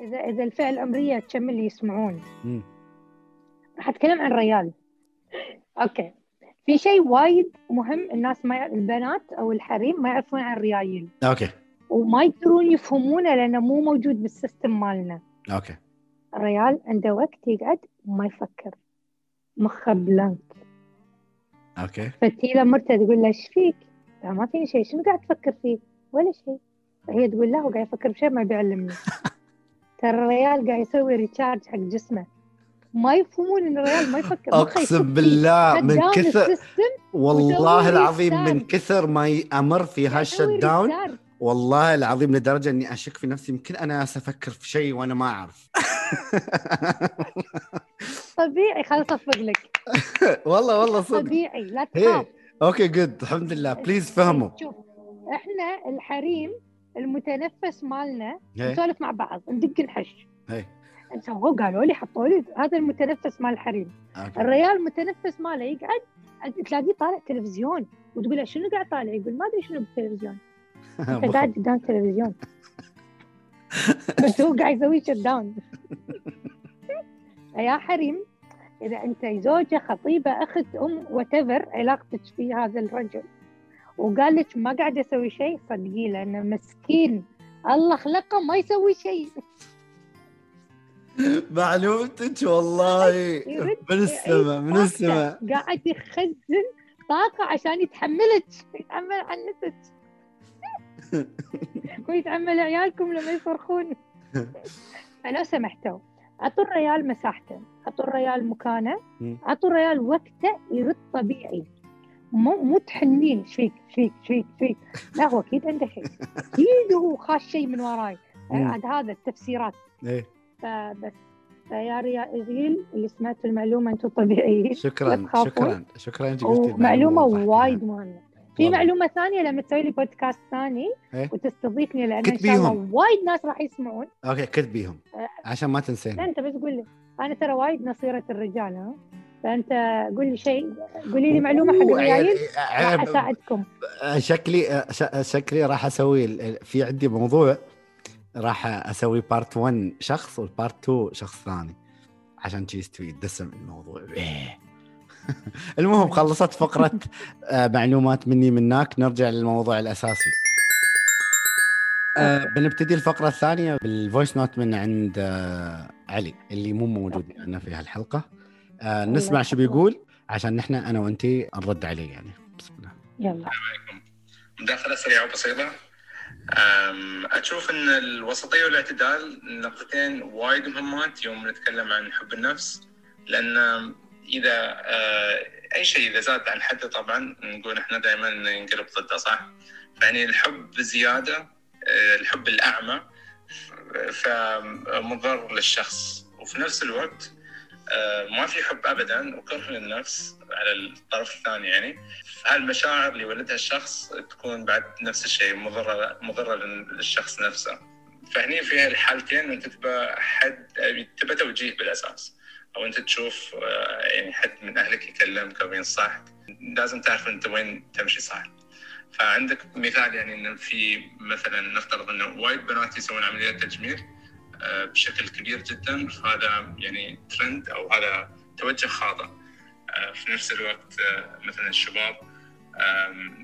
اذا إذا الفئة العمرية كم اللي يسمعون؟ اتكلم عن ريال okay. في شيء وايد مهم الناس ما البنات أو الحريم ما يعرفون عن الريايل. okay. وما يقدرون يفهمونه لأنه مو موجود بال system مالنا. okay. الريال عنده وقت يقعد وما يفكر. مخه blank okay فتيلا مرته تقول له إيش فيك؟ ما فيني شيء. شنو قاعد تفكر فيه؟ ولا شيء. هي تقول له هو قاعد يفكر بشيء ما بيعلمني. ترى الريال قاعد يسوي recharge حق جسمه. ما يفهمون إن الريال ما يفكر أقسم بالله. من كثر والله العظيم من restart. كثر ما أمر في هال shutdown. والله العظيم لدرجة إني أشك في نفسي يمكن أنا أفكر في شيء وأنا ما أعرف. طبيعي خلاص اصفق لك. والله والله صدق. طبيعي لا إيه. تخاف. okay good الحمد لله. please فهموا. شوف إحنا الحريم المتنفس مالنا إيه. نسولف مع بعض ندق نحش سووا قالوا لي حطوا لي هذا المتنفس مال الحريم okay. الريال المتنفس ماله يقعد تلاقيه طالع تلفزيون وتقول له شنو قاعد طالع؟ يقول ما أدري شنو بالتلفزيون. أنت قاعد قدام التلفزيون بس هو قاعد يسوي شت داون. يا حريم إذا أنت زوجة خطيبة أخت أم وات علاقتك في هذا الرجل. وقال لك ما قاعد أسوي شيء صدقيه لأنه مسكين. الله خلقه ما يسوي شيء. معلومتك والله. من السماء من طاقته. السماء قاعد يخزن طاقة عشان يتحملك يتحمل عنتك ويتحمل عيالكم لما يصرخون. فلو سمحتوا أعطوا الريال مساحته. أعطوا الريال مكانه. مم. أعطوا الريال وقته يرد طبيعي. مو مو تحنين. إيش فيك إيش فيك لا هو أكيد عنده شيء. أكيد هو خاش شيء من وراي. عاد هذا التفسيرات. إيه. فبس فيا ريال اللي سمعتوا المعلومة أنتم طبيعيين شكرا. شكرا شكرا أنت قلتي وضحتيها. وايد مهمة في. معلومة ثانية لما تسوي لي بودكاست ثاني إيه. وتستضيفني لأن إن شاء الله. وايد ناس راح يسمعون okay كتبيهم. عشان ما لا تنسين أنت بس قول لي أنا ترى وايد نصيرة الرجال ها فأنت قول لي شيء قولي لي معلومة حق عيب- راح. أساعدكم شكلي شكلي راح أسوي في عندي موضوع راح أسوي part 1 شخص وال part 2 شخص ثاني. عشان شي يستوي دسم الموضوع. إيه. المهم خلصت فقرة آه، معلومات مني منك نرجع للموضوع الأساسي. آه، بنبتدي الفقرة الثانية بال voice note من عند آه، علي اللي مو موجود معنا في هالحلقة. آه، نسمع شو بيقول عشان نحن أنا وأنتي نرد عليه يعني. بسم الله. يلا. مداخلة سريعة وبسيطة. أم، أشوف أن الوسطية والاعتدال نقطتين وايد مهمات يوم نتكلم عن حب النفس لأن إذا آه، أي شيء إذا زاد عن حده طبعا نقول إحنا دائما ينقلب ضده صح؟ يعني الحب بزيادة آه، الحب الأعمى فمضر للشخص وفي نفس الوقت ما في حب ابدا وكره للنفس على الطرف الثاني يعني. فهالمشاعر اللي يولدها الشخص تكون بعد نفس الشيء مضرة مضرة للشخص نفسه. فهني في الحالتين أنت تبى حد تبى توجيه بالأساس. أو أنت تشوف آه، يعني حد من أهلك يكلمك أو ينصحك. لازم تعرف أنت وين تمشي صح. فعندك مثال يعني إنه في مثلا نفترض إنه وايد بنات يسوون عمليات تجميل. آه، بشكل كبير جدا. فهذا يعني ترند أو هذا توجه خاطئ. آه، في نفس الوقت آه، مثلا الشباب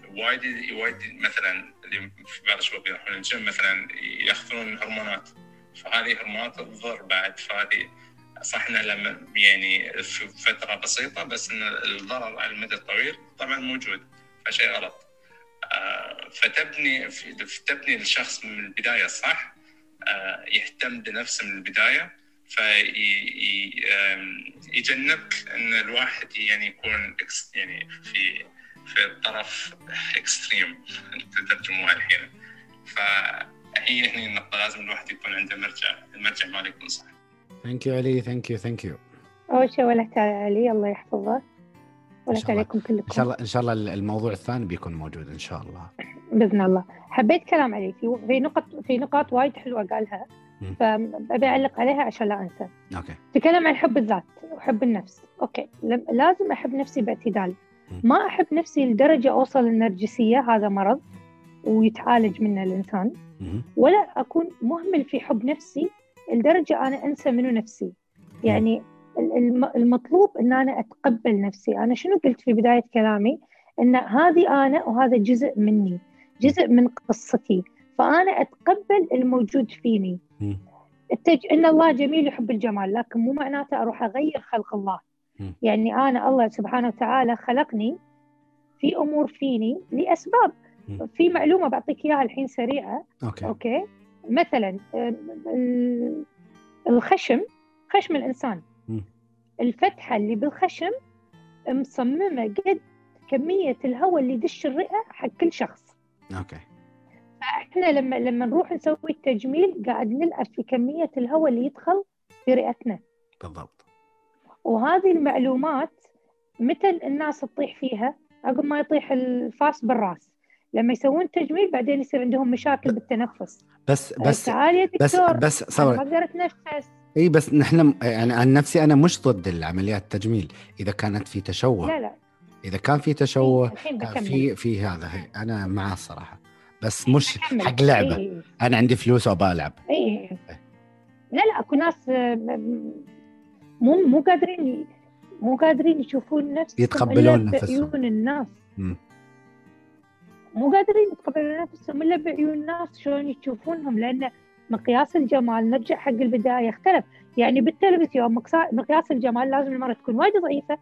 وايد وايد مثلا اللي في بعض الشباب يروحون الجيم مثلا يأخذون هرمونات. فهذه هرمونات تضر بعد. فهذه صح إنها لما يعني في فترة بسيطة بس إن الضرر على المدى الطويل طبعا موجود. فشيء غلط. آه، فتبني تبني الشخص من البداية صح آه، يهتم بنفسه من البداية فيجنبك إن الواحد يعني يكون يعني في في الطرف extreme تترجموها الحين. هي هنا النقطة لازم الواحد يكون عنده مرجع المرجع ماله يكون صح. thank you علي thank you thank you أول شيء ولا تعالى علي الله يحفظه. ولا. عليكم كلكم. إن شاء الله إن شاء الله الموضوع الثاني بيكون موجود إن شاء الله. بإذن الله. حبيت كلام علي في نقط في نقاط وايد حلوة قالها. فابي أعلق عليها عشان لا أنسى. okay. تكلم عن حب الذات وحب النفس. okay. لازم أحب نفسي باعتدال. ما أحب نفسي لدرجة أوصل للنرجسيه هذا مرض ويتعالج منه الإنسان. ولا أكون مهمل في حب نفسي لدرجة أنا أنسى منو نفسي. يعني ال- الم- المطلوب إن أنا أتقبل نفسي. أنا شنو قلت في بداية كلامي؟ إن هذه أنا وهذا جزء مني. جزء من قصتي فأنا أتقبل الموجود فيني. التج... إن الله جميل يحب الجمال لكن مو معناته أروح أغير خلق الله مم. يعني أنا الله سبحانه وتعالى خلقني في أمور فيني لأسباب مم. في معلومة بعطيك إياها الحين سريعة okay okay مثلا الخشم خشم الإنسان مم. الفتحة اللي بالخشم مصممة قد كمية الهواء اللي يدش الرئة حق كل شخص okay. فإحنا لما لما نروح نسوي التجميل قاعد نلعب في كمية الهواء اللي يدخل في رئتنا. بالضبط. وهذه المعلومات متى الناس تطيح فيها؟ عقب ما يطيح الفاس بالراس. لما يسوون تجميل بعدين يصير عندهم مشاكل بالتنفس. بس بس تعال يا بس دكتور بس صور ما أقدر أتنفس. إي بس نحن يعني عن نفسي أنا مش ضد العمليات التجميل إذا كانت في تشوه. لا لا. إذا كان في تشوه كان بكمل في في هذا هي. أنا معاه الصراحة بس مش. حق لعبة إي أنا عندي فلوس وابى ألعب إي إي. لا لا أكو ناس آه، مو مو قادرين مو قادرين يشوفون نفسهم يتقبلون نفسهم. بعيون الناس. مو قادرين يتقبلون نفسهم إلا بعيون الناس شلون يشوفونهم لأن مقياس الجمال نرجع حق البداية اختلف يعني بالتلفزيون مقياس الجمال لازم المراه تكون وايد ضعيفة.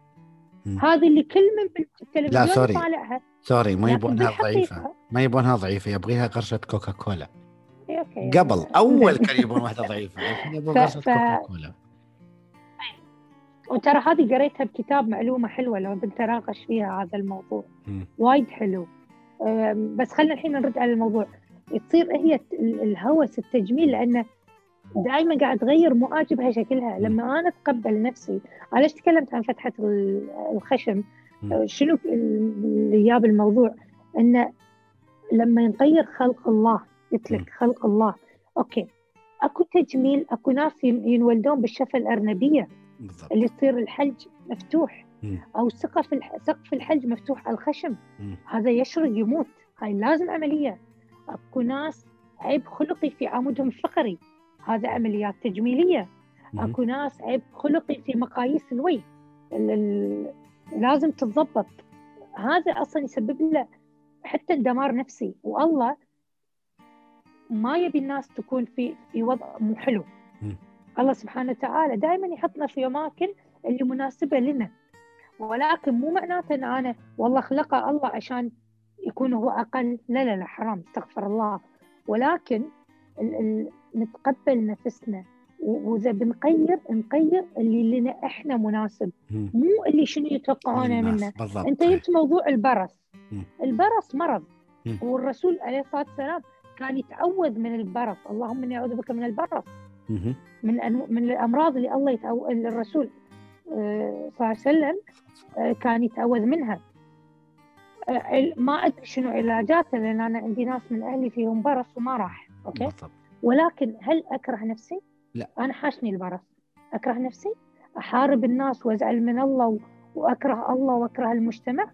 هذه اللي كل من بالتلفزيون لا، sorry. طالعها sorry ما يبونها ضعيفة. ما يبونها ضعيفة يبغيها قرشة كوكا كولا إي، okay، يعني قبل أول كان يبون واحدة ضعيفة يبون قرشة ف- كوكا كولا وترى هذه قريتها بكتاب معلومة حلوة لو بنتناقش فيها هذا الموضوع. وايد حلو. بس خلينا الحين نرد على الموضوع. تصير هي ال- الهوس التجميل لأنه دائما قاعد تغير مواجبها شكلها لما أنا أتقبل نفسي أنا ليش تكلمت عن فتحة ال- الخشم. أه، شنو اللي جاب الموضوع؟ إنه لما نغير خلق الله قلت. لك خلق الله. أوكي. أكو تجميل أكو ناس ين- ينولدون بالشفة الأرنبية. بالضبط. اللي يصير الحلج مفتوح. مم. أو سقف. سقف الحلج مفتوح على الخشم. مم. هذا يشرق يموت. هاي لازم عملية. أكو ناس عيب خلقي في عمودهم الفقري. هذا عمليات تجميلية. أكو ناس عيب خلقي في مقاييس الوجه ال... ال... لازم تتضبط. هذا أصلا يسبب له حتى دمار نفسي. والله ما يبي الناس تكون في في وضع مو حلو. الله سبحانه وتعالى دائما يحطنا في أماكن اللي مناسبة لنا. ولكن مو معناته إن أنا والله خلقه الله عشان يكون هو أقل. لا لا لا حرام استغفر الله. ولكن ال ال نتقبل نفسنا. وإذا بنغير نغير اللي لنا إحنا مناسب. مم. مو اللي شنو يتوقعونه. منا بالضبط. أنت جبت موضوع البرص. مم. البرص مرض. مم. والرسول عليه الصلاة والسلام كان يتعوذ من البرص. اللهم إني أعوذ بك من البرص. من أنو- من الأمراض اللي الله يتعو... الرسول آه، صلى الله عليه وسلم آه، كان يتعوذ منها. آه، ما أدري شنو علاجاته لأن أنا عندي ناس من أهلي فيهم برص وما راح. أوكي؟ بالضبط. ولكن هل أكره نفسي؟ لا. أنا حاشني البرص. أكره نفسي؟ أحارب الناس وأزعل من الله و... وأكره الله وأكره المجتمع؟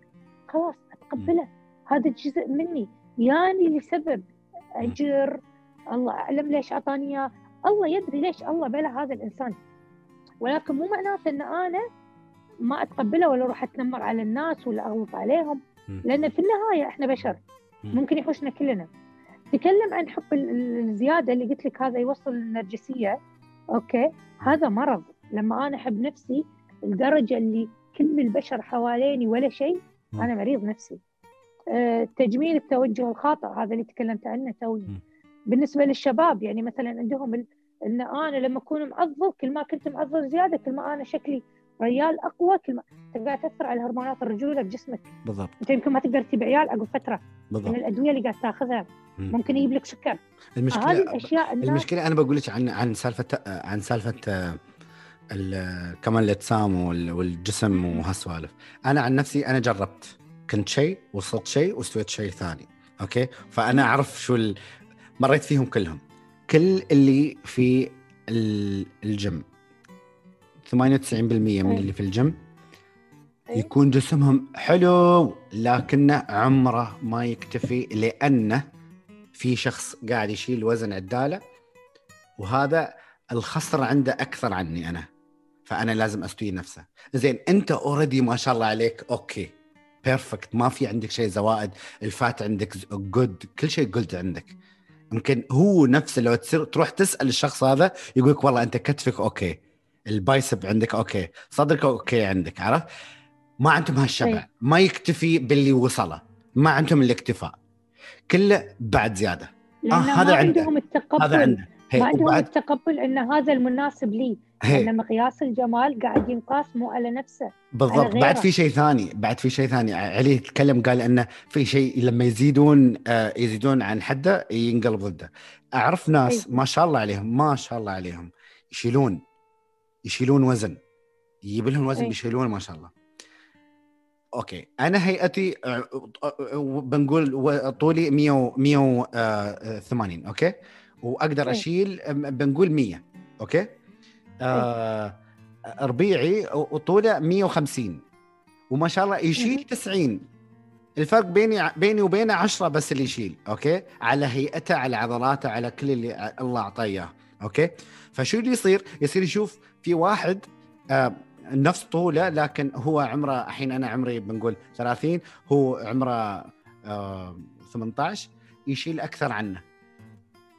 خلاص أتقبله. هذا جزء مني. ياني لسبب. أجر. الله أعلم ليش أعطاني إياه. الله يدري ليش الله بلا هذا الإنسان. ولكن مو معناته إن أنا ما أتقبله ولا أروح أتنمر على الناس ولا أغلط عليهم. لأن في النهاية إحنا بشر. مم. ممكن يحوشنا كلنا. تكلم عن حب ال- ال- الزيادة اللي قلت لك هذا يوصل للنرجسيه أوكي؟ هذا مرض. لما أنا أحب نفسي لدرجة اللي كل البشر حواليني ولا شيء. أنا مريض نفسي. آه، تجميل التوجه الخاطئ هذا اللي تكلمت عنه توي. بالنسبة للشباب يعني مثلا عندهم ال... إن أنا لما أكون معضل كل ما كنت معضل زيادة كل ما أنا شكلي ريال أقوى كل ما قاعد تاثر على هرمونات الرجولة بجسمك. بالضبط. أنت يمكن ما تقدر تجيب عيال عقب فترة من بالضبط. الأدوية اللي قاعد تاخذها. مم. ممكن يجيب لك سكر هذه المشكلة الأشياء الناس المشكلة أنا بقول لك عن عن سالفه عن سالفة آه، كمان الأجسام وال- والجسم وهالسوالف. أنا عن نفسي أنا جربت. كنت شيء وصلت شيء واستويت شيء ثاني. okay؟ فأنا أعرف شو ال... مريت فيهم كلهم. كل اللي في ال- الجيم. 98% من اللي في الجيم. إيه. يكون جسمهم حلو لكنه عمره ما يكتفي لأنه في شخص قاعد يشيل وزن عداله وهذا الخصر عنده أكثر عني أنا. فأنا لازم أستوي نفسه. زين أنت already ما شاء الله عليك okay perfect ما في عندك شيء زوائد ال fat عندك good كل شيء good عندك. يمكن هو نفسه لو تصير تروح تسأل الشخص هذا يقول لك والله أنت كتفك okay. ال bicep عندك okay. صدرك okay عندك عرفت؟ ما عندهم هالشبع أي. ما يكتفي باللي وصله. ما عندهم الاكتفاء. كله بعد زيادة. آه، هذا ما عنده. عندهم التقبل. هذا عنده هي ما عندهم وبعد التقبل إن هذا المناسب لي. هي. ان مقياس الجمال قاعد ينقاس مو على نفسه بالضبط. غيره. بعد في شيء ثاني. بعد في شيء ثاني. علي تكلم قال إنه في شيء لما يزيدون آه يزيدون عن حده ينقلب ضده. أعرف ناس أيوة. ما شاء الله عليهم ما شاء الله عليهم يشيلون يشيلون وزن. يجيب لهم وزن أيوة. بيشيلون ما شاء الله. okay. أنا هيئتي آه، آه، بنقول طولي 100 180 okay؟ وأقدر أيوة. أشيل بنقول 100 okay؟ آه ربيعي وطوله 150 وما شاء الله يشيل مهم. 90 الفرق بيني بيني وبينه 10 بس اللي يشيل okay؟ على هيئته على عضلاته على كل اللي الله أعطاه إياه okay؟ فشو اللي يصير؟ يصير يشوف في واحد آه نفس طوله لكن هو عمره الحين أنا عمري بنقول 30 هو عمره آه 18 يشيل أكثر عنه.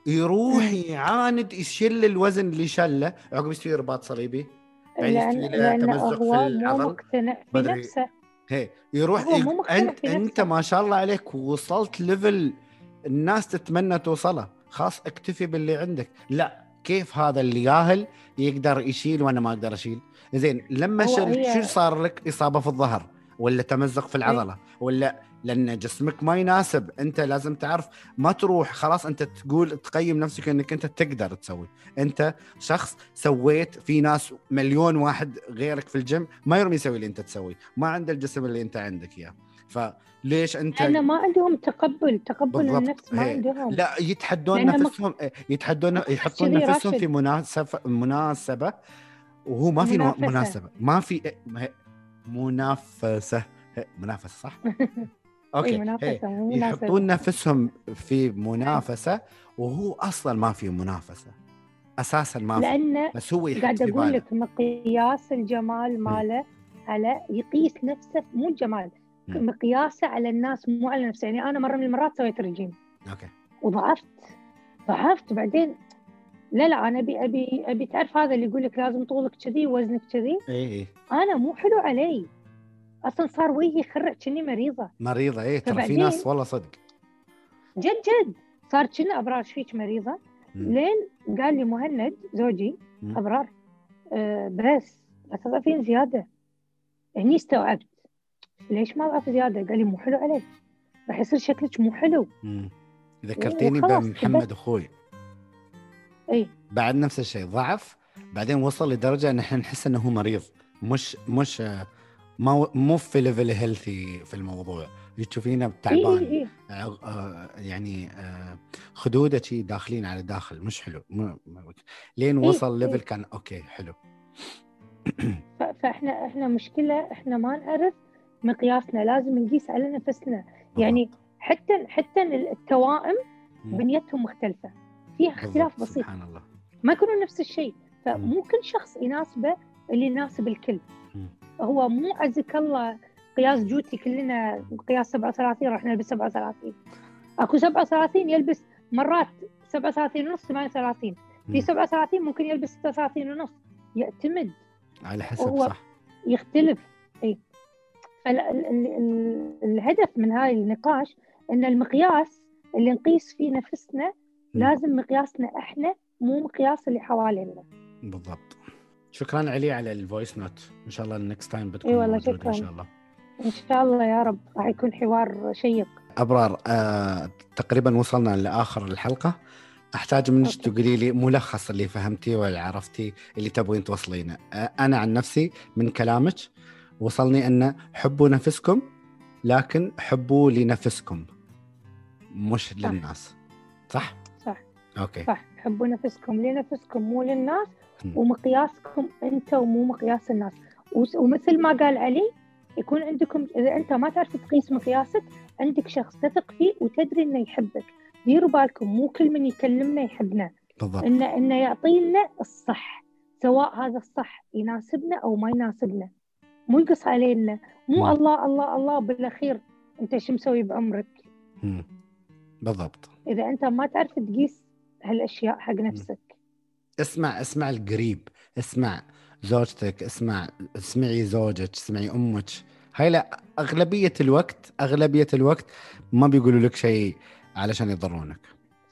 يروح. يعاند يشيل الوزن اللي شله عقب يستوي رباط صليبي له لأن تمزق في العضل. مقتنع في بدري. نفسه. هي يروح هو مو مقتنع أنت أنت. ما شاء الله عليك وصلت ليفل الناس تتمنى توصله. خلاص اكتفي باللي عندك. لا كيف هذا اللي ياهل يقدر يشيل وأنا ما أقدر أشيل؟ زين لما هو شل هي- شو صار لك؟ إصابة في الظهر ولا تمزق في العضلة ولا لأن جسمك ما يناسب. أنت لازم تعرف ما تروح خلاص أنت تقول تقيم نفسك إنك أنت تقدر تسوي. أنت شخص سويت في ناس مليون واحد غيرك في الجيم ما يرمي يسوي اللي أنت تسوي. ما عنده الجسم اللي أنت عندك إياه. فليش أنت لأن ما عندهم تقبل تقبل بالضبط. النفس ما هي. عندهم لا يتحدون مك- نفسهم يتحدون يحطون نفسهم. في مناسبة مناسبة وهو ما في منافسة. مناسبة ما في منافسة هي- منافسة صح؟ أوكي اي هي. منافسه مو مناسبة. يحطون نفسهم في منافسة وهو أصلا ما في منافسة أساسا ما في لأن بس هو يحط قاعد أقول لك مقياس الجمال ماله على يقيس نفسه مو الجمال. مقياسه على الناس مو على نفسه يعني أنا مرة من المرات سويت رجيم okay. وضعفت. ضعفت. بعدين لا لا أنا أبي أبي أبي تعرف هذا اللي يقول لك لازم طولك كذي ووزنك كذي؟ إي إي. أنا مو حلو علي. أصلا صار وجهي يخرع كأني مريضة. مريضة. إي ترى في ناس والله صدق. جد جد. صار كنا أبرار فيك مريضة. مم. لين قال لي مهند زوجي مم. أبرار آه بس لا تضعفين زيادة. هني استوعبت. ليش ما اضعف زيادة؟ قال لي مو حلو عليك. راح يصير شكلك مو حلو. مم. ذكرتيني وخلاص بمحمد أخوي. اي بعد نفس الشيء ضعف بعدين وصل لدرجة إن إحنا نحس إنه هو مريض. مش مش آه، ما مو في level healthy في الموضوع. تشوفينه تعبان. اي آه، آه، يعني آه، خدوده شي داخلين على داخل مش حلو. لين إيه، وصل إيه. level كان okay حلو. فإحنا إحنا مشكلة إحنا ما نعرف مقياسنا لازم نقيس على نفسنا. يعني حتى حتى التوائم. بنيتهم مختلفة. فيها اختلاف بسيط. سبحان الله. ما يكونوا نفس الشيء. فمو كل شخص يناسبه اللي يناسب الكل. هو مو عزك الله قياس جوتي كلنا قياس 37 راح نلبس 37 أكو 37 يلبس مرات 37 ونص 38 في مم. 37 ممكن يلبس 36 ونص. يعتمد. على حسب صح. يختلف. اي فالهدف من هاي النقاش إن المقياس اللي نقيس فيه نفسنا. لازم مقياسنا إحنا مو مقياس اللي حوالينا. بالضبط. شكرا علي على ال voice note إن شاء الله ال next time بتكون إي والله شكراً. إن شاء الله. إن شاء الله يا رب راح يكون حوار شيق. أبرار آه تقريبا وصلنا لآخر الحلقة. أحتاج منك. تقولي لي ملخص اللي فهمتيه واللي عرفتي اللي تبغين توصلينه. آه أنا عن نفسي من كلامك وصلني أن حبوا نفسكم لكن حبوا لنفسكم مش صح. للناس. صح؟ صح. أوكي. صح. حبوا نفسكم لنفسكم مو للناس. مم. ومقياسكم انت ومو مقياس الناس. ومثل ما قال علي يكون عندكم إذا أنت ما تعرف تقيس مقياسك عندك شخص تثق فيه وتدري إنه يحبك. ديروا بالكم مو كل من يكلمنا يحبنا. بالضبط. إنه إنه يعطينا الصح سواء هذا الصح يناسبنا أو ما يناسبنا. مو يقص علينا. مو مم. الله الله الله بالأخير أنت شو مسوي بعمرك مم. بالضبط. إذا أنت ما تعرف تقيس هالأشياء حق نفسك. اسمع اسمع القريب. اسمع زوجتك اسمع اسمعي زوجك اسمعي أمك. هاي لا أغلبية الوقت أغلبية الوقت ما بيقولوا لك شيء علشان يضرونك.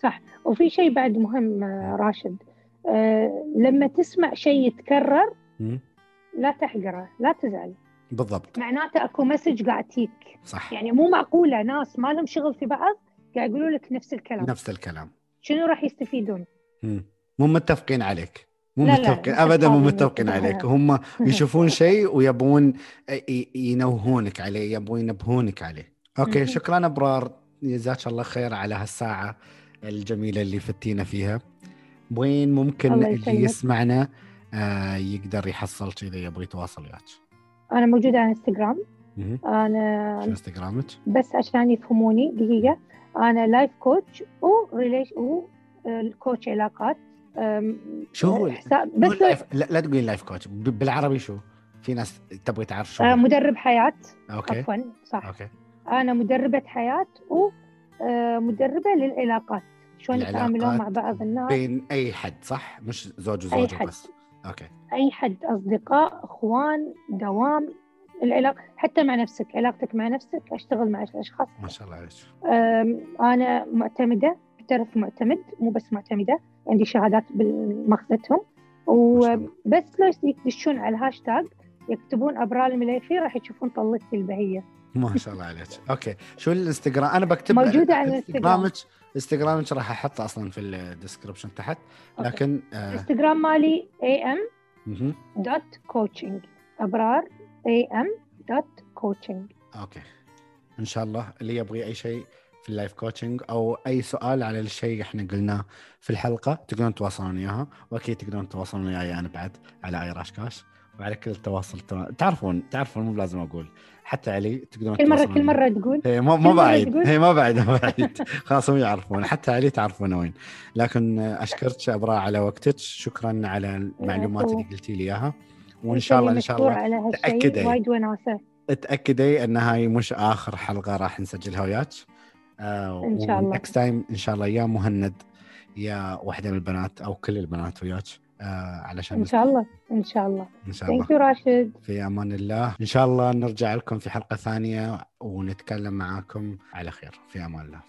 صح. وفي شيء بعد مهم آه، راشد. آه، لما تسمع شيء يتكرر. لا تحقره لا تزعل. بالضبط. معناته أكو مسج قاعد تيك. صح. يعني مو معقولة ناس ما لهم شغل في بعض قاعد يقولوا لك نفس الكلام. نفس الكلام. شنو راح يستفيدون؟ مم. مو متفقين عليك. مو لا، متفقين. ابدا مو متفقين. عليك. هم يشوفون شيء ويبون ينوهونك عليه يبون ينبهونك عليه. okay. شكرا أبرار. جزاك الله خير على هالساعة الجميلة اللي فتينا فيها. وين ممكن اللي. يسمعنا؟ آه يقدر يحصل إذا يبغى يتواصل وياك أنا موجودة على إنستغرام. أنا شو إنستغرامك؟ بس عشان يفهموني دقيقة أنا life coach و relation و coach علاقات أم، شو هو شو بس ال life لا, لا تقولي life coach بالعربي شو؟ في ناس تبغي تعرف شو آه،. مدرب حياة okay عفوا صح okay أنا مدربة حياة ومدربه للعلاقات شلون يتعاملون مع بعض الناس بين أي حد صح؟ مش زوج وزوجة. بس أوكي. أي حد أصدقاء أخوان دوام العلاقه حتى مع نفسك علاقتك مع نفسك أشتغل مع اشخاص ما شاء الله عليك. أنا معتمدة محترف معتمد مو بس معتمدة عندي شهادات الله. وبس لو يدشون على الهاشتاج يكتبون ابرار المليفي راح يشوفون طلتي البهية. ما شاء الله عليك. okay. شو الإنستغرام؟ أنا بكتب موجودة على الإنستغرام. انستغرامك راح احطه أصلا في ال description تحت. لكن آه انستغرام مالي am مهم. dot coaching أبرار am dot coaching okay. إن شاء الله. اللي يبغي أي شيء في ال life coaching أو أي سؤال على الشيء إحنا قلناه في الحلقة تقدرون تواصلون وياها. وأكيد تقدرون تواصلون وياي أنا بعد على اي راشكاش وعلى كل التواصل توا- تعرفون تعرفون مو لازم أقول. حتى علي تقدرون كل مره كل. مرة تقول؟ هي ما كل ما مرة بعيد. هي ما بعيد ما بعيد. خلاص هم يعرفون. حتى علي تعرفون وين. لكن أشكرك أبرار على وقتك. شكرا على المعلومات اللي. قلتي لي إياها. وإن شاء الله إن شاء الله تأكدي. وايد وناسة. تأكدي أن هاي مش آخر حلقة راح نسجلها وياك. آه إن شاء الله. next time إن شاء الله يا مهند يا واحدة من البنات أو كل البنات وياك. علشان إن شاء الله إن شاء الله. إن شاء الله. راشد في أمان الله. إن شاء الله نرجع لكم في حلقة ثانية ونتكلم معاكم. على خير. في أمان الله.